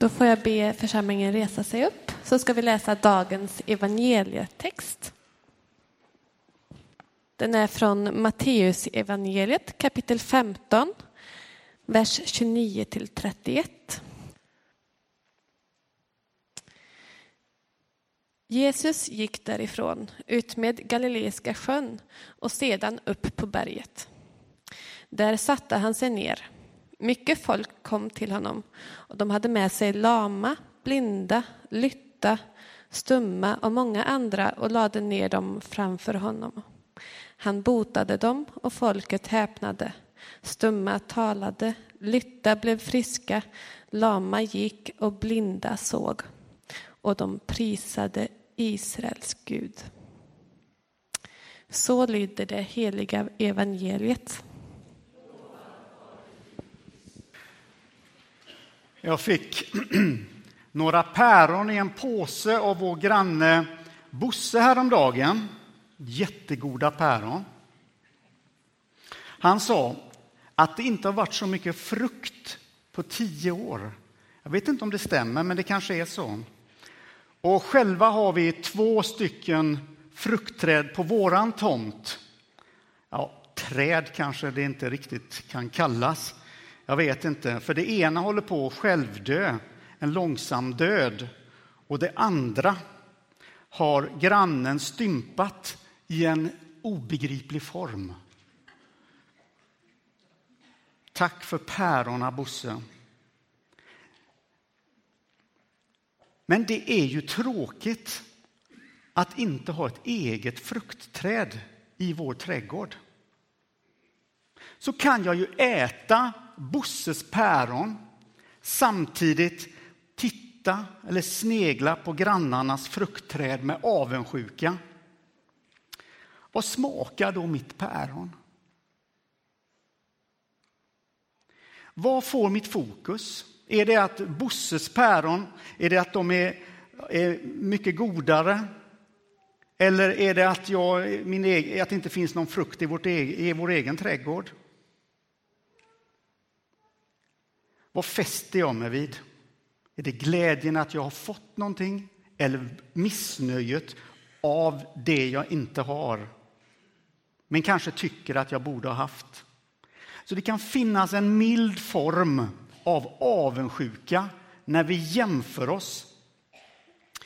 Då får jag be församlingen resa sig upp så ska vi läsa dagens evangelietext. Den är från Matteus evangeliet kapitel 15, vers 29 till 31. Jesus gick därifrån ut med Galileiska sjön och sedan upp på berget. Där satte han sig ner. Mycket folk kom till honom och de hade med sig lama, blinda, lytta, stumma och många andra och lade ner dem framför honom. Han botade dem och folket häpnade. Stumma talade, lytta blev friska, lama gick och blinda såg. Och de prisade Israels Gud. Så lyder det heliga evangeliet. Jag fick några päron i en påse av vår granne Bosse häromdagen. Jättegoda päron. Han sa att det inte har varit så mycket frukt på tio år. Jag vet inte om det stämmer, men det kanske är så. Och själva har vi två stycken fruktträd på våran tomt. Ja, träd kanske det inte riktigt kan kallas. Jag vet inte, för det ena håller på att självdö, en långsam död. Och det andra har grannen stympat i en obegriplig form. Tack för pärorna, Bosse. Men det är ju tråkigt att inte ha ett eget fruktträd i vår trädgård. Så kan jag ju äta Bosses päron samtidigt titta eller snegla på grannarnas fruktträd med avundsjuka. Vad smakar då mitt päron? Vad får mitt fokus? Är det att Bosses päron, är det att de är, är mycket godare? Eller är det att, jag, min egen, att det inte finns någon frukt i, vårt, e, i vår egen trädgård? Vad fäster jag mig vid? Är det glädjen att jag har fått någonting eller missnöjet av det jag inte har men kanske tycker att jag borde ha haft? Så det kan finnas en mild form av avundsjuka när vi jämför oss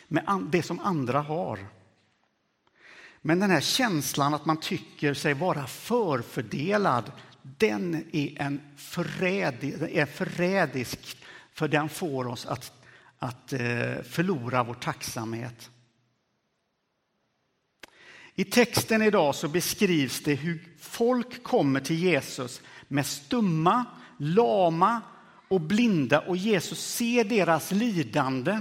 med det som andra har. Men den här känslan att man tycker sig vara förfördelad, den är, en förrädisk, är förrädisk för den får oss att, att eh, förlora vår tacksamhet. I texten idag så beskrivs det hur folk kommer till Jesus med stumma, lama och blinda och Jesus ser deras lidande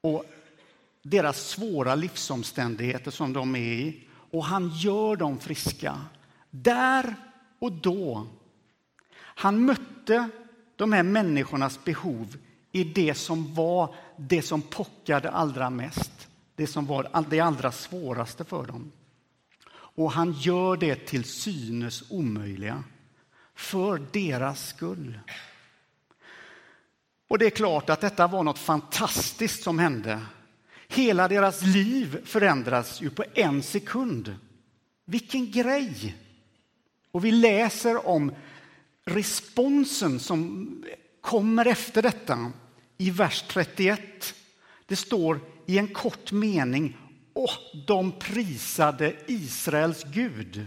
och deras svåra livsomständigheter som de är i och han gör dem friska. Där och då. Han mötte de här människornas behov i det som var det som pockade allra mest, det som var det allra svåraste för dem. Och han gör det till synes omöjliga för deras skull. Och det är klart att detta var något fantastiskt som hände. Hela deras liv förändras ju på en sekund. Vilken grej! Och vi läser om responsen som kommer efter detta i vers 31. Det står i en kort mening och de prisade Israels Gud.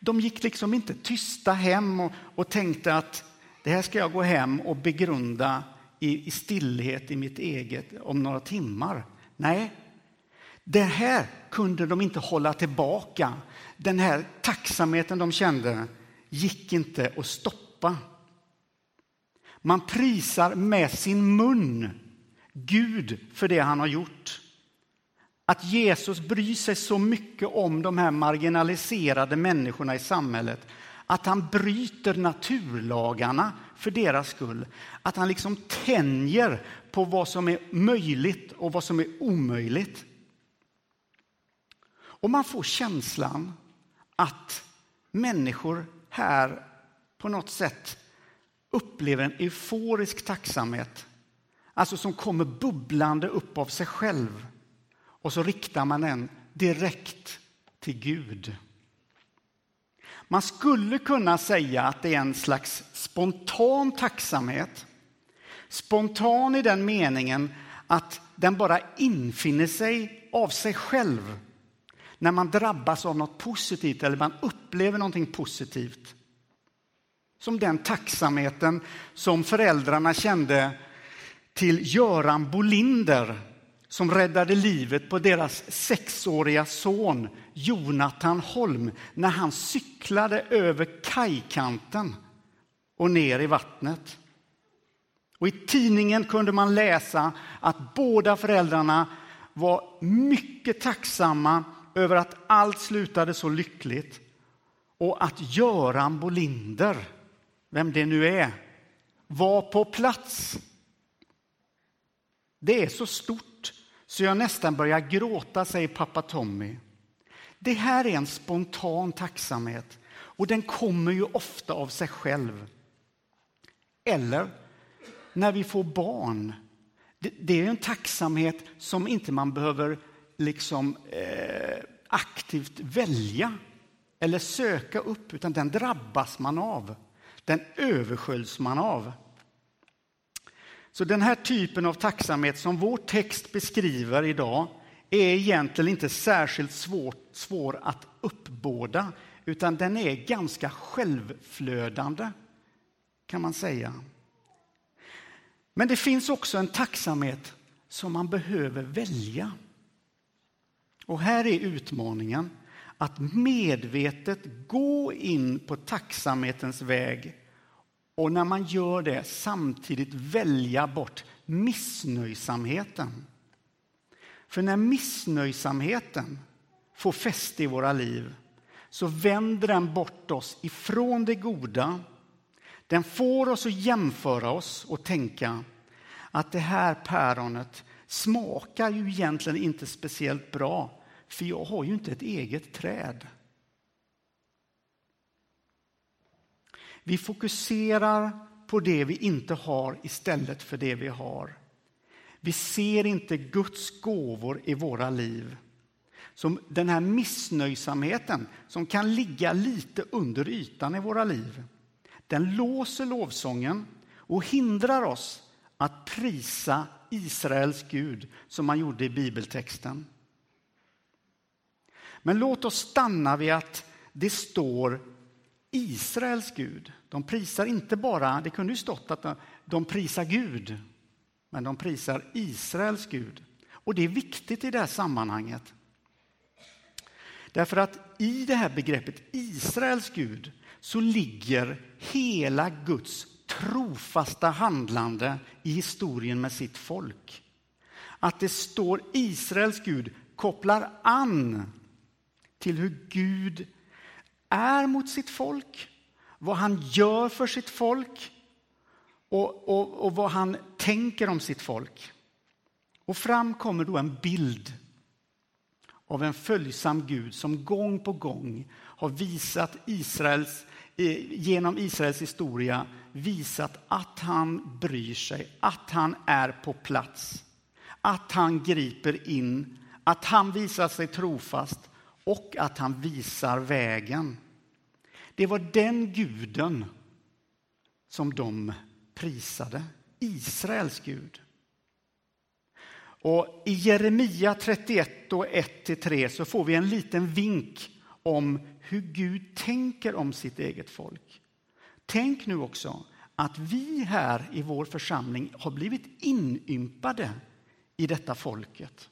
De gick liksom inte tysta hem och, och tänkte att det här ska jag gå hem och begrunda i, i stillhet i mitt eget om några timmar. Nej, det här kunde de inte hålla tillbaka. Den här tacksamheten de kände gick inte att stoppa. Man prisar med sin mun Gud för det han har gjort. Att Jesus bryr sig så mycket om de här marginaliserade människorna i samhället att han bryter naturlagarna för deras skull. Att han liksom tänjer på vad som är möjligt och vad som är omöjligt. Och man får känslan att människor här på något sätt upplever en euforisk tacksamhet, alltså som kommer bubblande upp av sig själv. Och så riktar man den direkt till Gud. Man skulle kunna säga att det är en slags spontan tacksamhet. Spontan i den meningen att den bara infinner sig av sig själv när man drabbas av något positivt eller man upplever någonting positivt. Som den tacksamheten som föräldrarna kände till Göran Bolinder som räddade livet på deras sexåriga son Jonathan Holm när han cyklade över kajkanten och ner i vattnet. Och I tidningen kunde man läsa att båda föräldrarna var mycket tacksamma över att allt slutade så lyckligt och att Göran Bolinder, vem det nu är, var på plats. Det är så stort så jag nästan börjar gråta, säger pappa Tommy. Det här är en spontan tacksamhet och den kommer ju ofta av sig själv. Eller när vi får barn. Det, är en tacksamhet som inte man behöver liksom eh, aktivt välja eller söka upp, utan den drabbas man av. Den översköljs man av. Så den här typen av tacksamhet som vår text beskriver idag är egentligen inte särskilt svår, svår att uppbåda, utan den är ganska självflödande, kan man säga. Men det finns också en tacksamhet som man behöver välja. Och här är utmaningen att medvetet gå in på tacksamhetens väg och när man gör det samtidigt välja bort missnöjsamheten. För när missnöjsamheten får fäste i våra liv så vänder den bort oss ifrån det goda. Den får oss att jämföra oss och tänka att det här päronet smakar ju egentligen inte speciellt bra för jag har ju inte ett eget träd. Vi fokuserar på det vi inte har istället för det vi har. Vi ser inte Guds gåvor i våra liv. Så den här missnöjsamheten som kan ligga lite under ytan i våra liv. Den låser lovsången och hindrar oss att prisa Israels Gud som man gjorde i bibeltexten. Men låt oss stanna vid att det står Israels Gud. De prisar inte bara, det kunde ju stått att de prisar Gud, men de prisar Israels Gud. Och det är viktigt i det här sammanhanget. Därför att i det här begreppet Israels Gud så ligger hela Guds trofasta handlande i historien med sitt folk. Att det står Israels Gud kopplar an till hur Gud är mot sitt folk, vad han gör för sitt folk och, och, och vad han tänker om sitt folk. Och fram kommer då en bild av en följsam Gud som gång på gång har visat Israels, eh, genom Israels historia visat att han bryr sig, att han är på plats, att han griper in, att han visar sig trofast och att han visar vägen. Det var den guden som de prisade, Israels Gud. Och I Jeremia 31 och 1-3 så får vi en liten vink om hur Gud tänker om sitt eget folk. Tänk nu också att vi här i vår församling har blivit inympade i detta folket.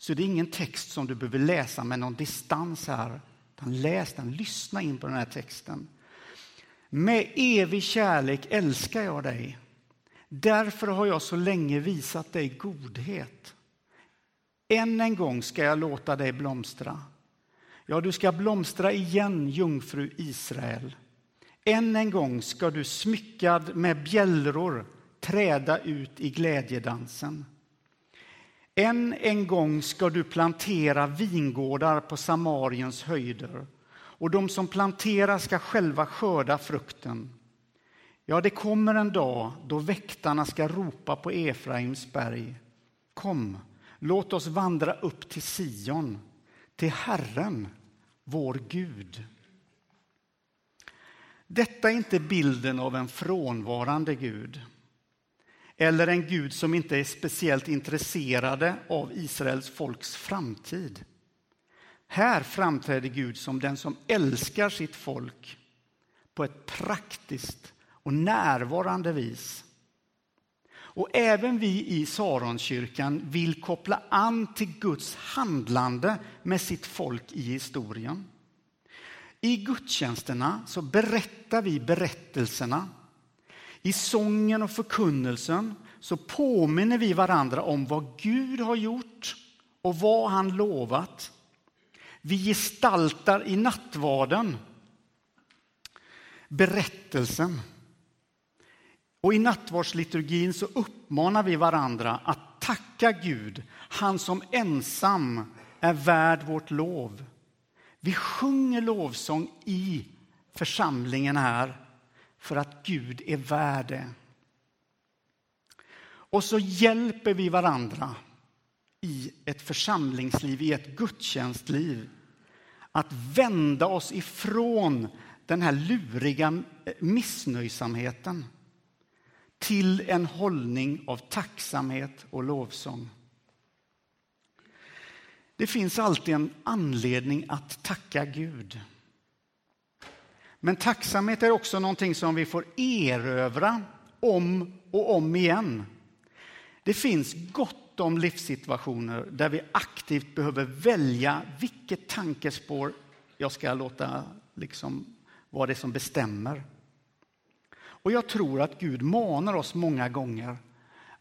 Så det är ingen text som du behöver läsa med någon distans här. Utan läs den, lyssna in på den här texten. Med evig kärlek älskar jag dig. Därför har jag så länge visat dig godhet. Än en gång ska jag låta dig blomstra. Ja, du ska blomstra igen, jungfru Israel. Än en gång ska du smyckad med bjällror träda ut i glädjedansen. Än en gång ska du plantera vingårdar på Samariens höjder och de som planterar ska själva skörda frukten. Ja, det kommer en dag då väktarna ska ropa på Efraims berg. Kom, låt oss vandra upp till Sion, till Herren, vår Gud. Detta är inte bilden av en frånvarande Gud eller en Gud som inte är speciellt intresserad av Israels folks framtid. Här framträder Gud som den som älskar sitt folk på ett praktiskt och närvarande vis. Och även vi i Saronkyrkan vill koppla an till Guds handlande med sitt folk i historien. I gudstjänsterna så berättar vi berättelserna. I sången och förkunnelsen så påminner vi varandra om vad Gud har gjort och vad han lovat. Vi gestaltar i nattvarden berättelsen. Och i nattvardsliturgin så uppmanar vi varandra att tacka Gud, han som ensam är värd vårt lov. Vi sjunger lovsång i församlingen här för att Gud är värd det. Och så hjälper vi varandra i ett församlingsliv, i ett gudstjänstliv att vända oss ifrån den här luriga eh, missnöjsamheten till en hållning av tacksamhet och lovsång. Det finns alltid en anledning att tacka Gud. Men tacksamhet är också någonting som vi får erövra om och om igen. Det finns gott om livssituationer där vi aktivt behöver välja vilket tankespår jag ska låta liksom vara det som bestämmer. Och jag tror att Gud manar oss många gånger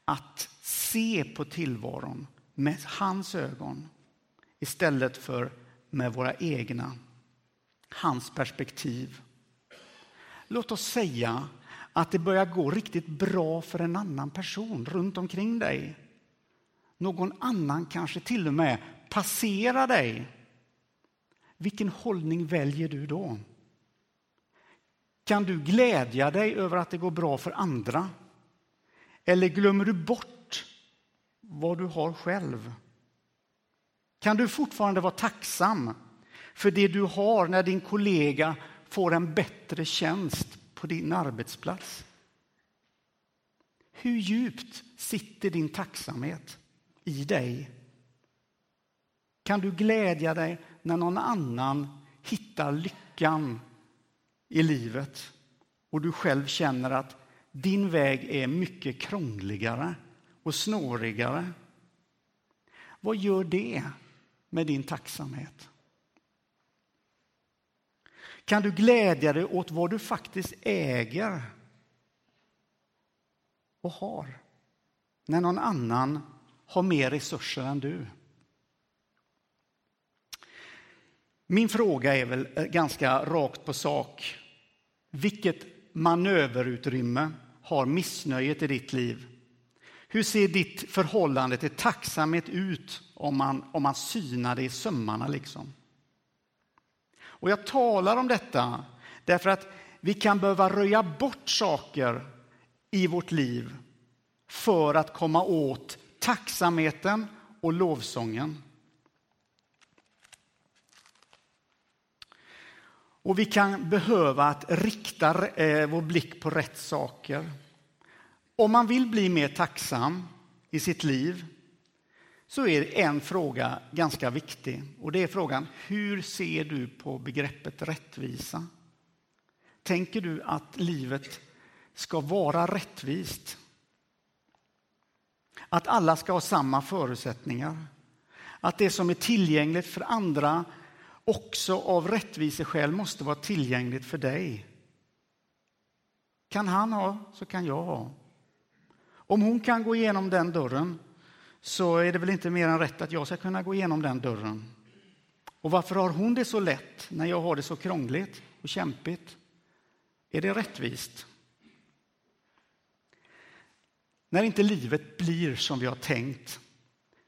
att se på tillvaron med hans ögon istället för med våra egna. Hans perspektiv. Låt oss säga att det börjar gå riktigt bra för en annan person runt omkring dig. Någon annan kanske till och med passerar dig. Vilken hållning väljer du då? Kan du glädja dig över att det går bra för andra? Eller glömmer du bort vad du har själv? Kan du fortfarande vara tacksam för det du har när din kollega får en bättre tjänst på din arbetsplats? Hur djupt sitter din tacksamhet i dig? Kan du glädja dig när någon annan hittar lyckan i livet och du själv känner att din väg är mycket krångligare och snårigare. Vad gör det med din tacksamhet? Kan du glädja dig åt vad du faktiskt äger och har när någon annan har mer resurser än du? Min fråga är väl eh, ganska rakt på sak. Vilket manöverutrymme har missnöjet i ditt liv? Hur ser ditt förhållande till tacksamhet ut om man, om man synar det i sömmarna? Liksom? Och jag talar om detta därför att vi kan behöva röja bort saker i vårt liv för att komma åt tacksamheten och lovsången. Och vi kan behöva att rikta eh, vår blick på rätt saker. Om man vill bli mer tacksam i sitt liv så är en fråga ganska viktig och det är frågan hur ser du på begreppet rättvisa? Tänker du att livet ska vara rättvist? Att alla ska ha samma förutsättningar? Att det som är tillgängligt för andra också av rättviseskäl måste vara tillgängligt för dig. Kan han ha så kan jag ha. Om hon kan gå igenom den dörren så är det väl inte mer än rätt att jag ska kunna gå igenom den dörren. Och varför har hon det så lätt när jag har det så krångligt och kämpigt? Är det rättvist? När inte livet blir som vi har tänkt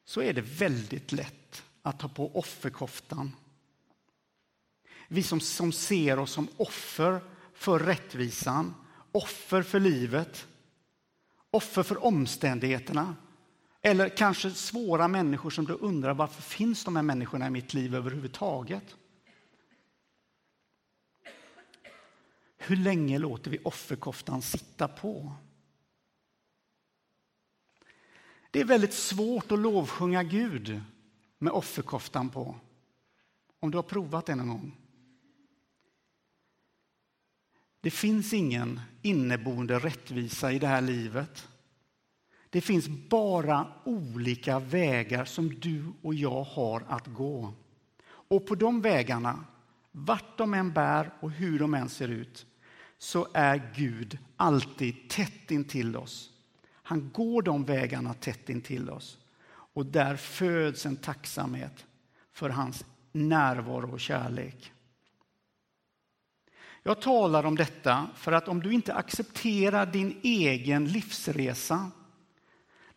så är det väldigt lätt att ta på offerkoftan vi som, som ser oss som offer för rättvisan offer för livet, offer för omständigheterna eller kanske svåra människor som du undrar varför finns de här människorna i mitt liv överhuvudtaget? Hur länge låter vi offerkoftan sitta på? Det är väldigt svårt att lovsjunga Gud med offerkoftan på. Om du har provat det någon gång. Det finns ingen inneboende rättvisa i det här livet. Det finns bara olika vägar som du och jag har att gå. Och på de vägarna, vart de än bär och hur de än ser ut, så är Gud alltid tätt intill oss. Han går de vägarna tätt intill oss. Och där föds en tacksamhet för hans närvaro och kärlek. Jag talar om detta för att om du inte accepterar din egen livsresa,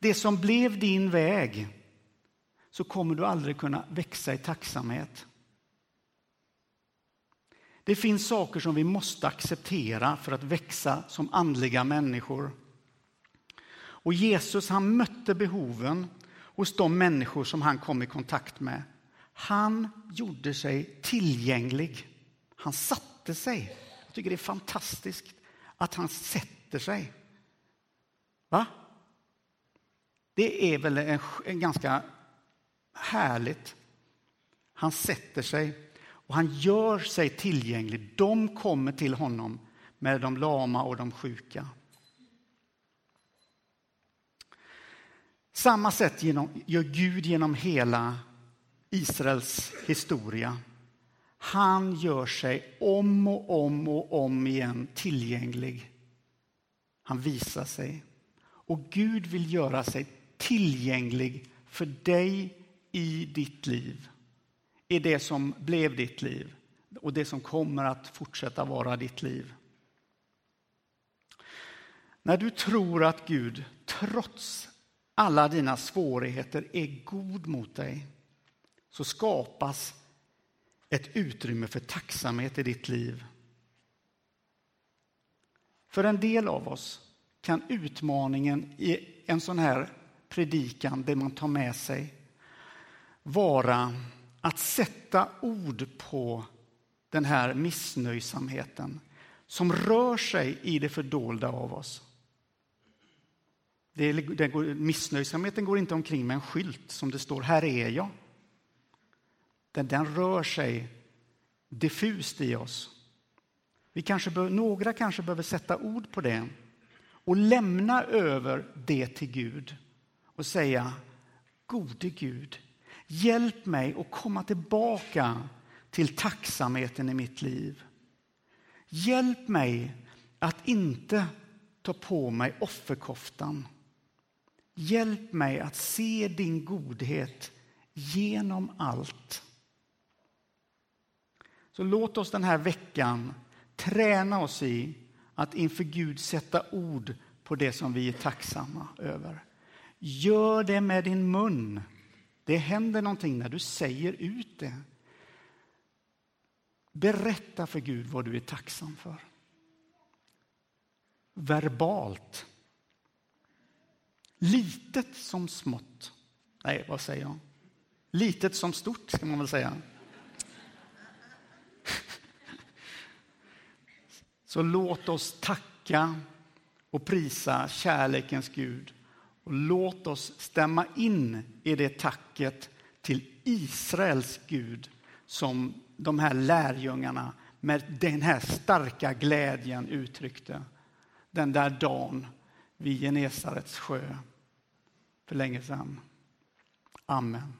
det som blev din väg, så kommer du aldrig kunna växa i tacksamhet. Det finns saker som vi måste acceptera för att växa som andliga människor. Och Jesus han mötte behoven hos de människor som han kom i kontakt med. Han gjorde sig tillgänglig. Han satte sig. Jag tycker det är fantastiskt att han sätter sig. Va? Det är väl en, en ganska härligt. Han sätter sig och han gör sig tillgänglig. De kommer till honom med de lama och de sjuka. Samma sätt gör Gud genom hela Israels historia. Han gör sig om och om och om igen tillgänglig. Han visar sig. Och Gud vill göra sig tillgänglig för dig i ditt liv. I det som blev ditt liv och det som kommer att fortsätta vara ditt liv. När du tror att Gud trots alla dina svårigheter är god mot dig så skapas ett utrymme för tacksamhet i ditt liv. För en del av oss kan utmaningen i en sån här predikan, det man tar med sig, vara att sätta ord på den här missnöjsamheten som rör sig i det fördolda av oss. Det, det går, missnöjsamheten går inte omkring med en skylt som det står här är jag. Den, den rör sig diffust i oss. Vi kanske bör, några kanske behöver sätta ord på det och lämna över det till Gud och säga Gode Gud, hjälp mig att komma tillbaka till tacksamheten i mitt liv. Hjälp mig att inte ta på mig offerkoftan Hjälp mig att se din godhet genom allt. Så låt oss den här veckan träna oss i att inför Gud sätta ord på det som vi är tacksamma över. Gör det med din mun. Det händer någonting när du säger ut det. Berätta för Gud vad du är tacksam för. Verbalt. Litet som smått. Nej, vad säger jag? Litet som stort, ska man väl säga. Så låt oss tacka och prisa kärlekens Gud. Och låt oss stämma in i det tacket till Israels Gud som de här lärjungarna med den här starka glädjen uttryckte den där dagen vid Genesarets sjö för länge sedan. Amen.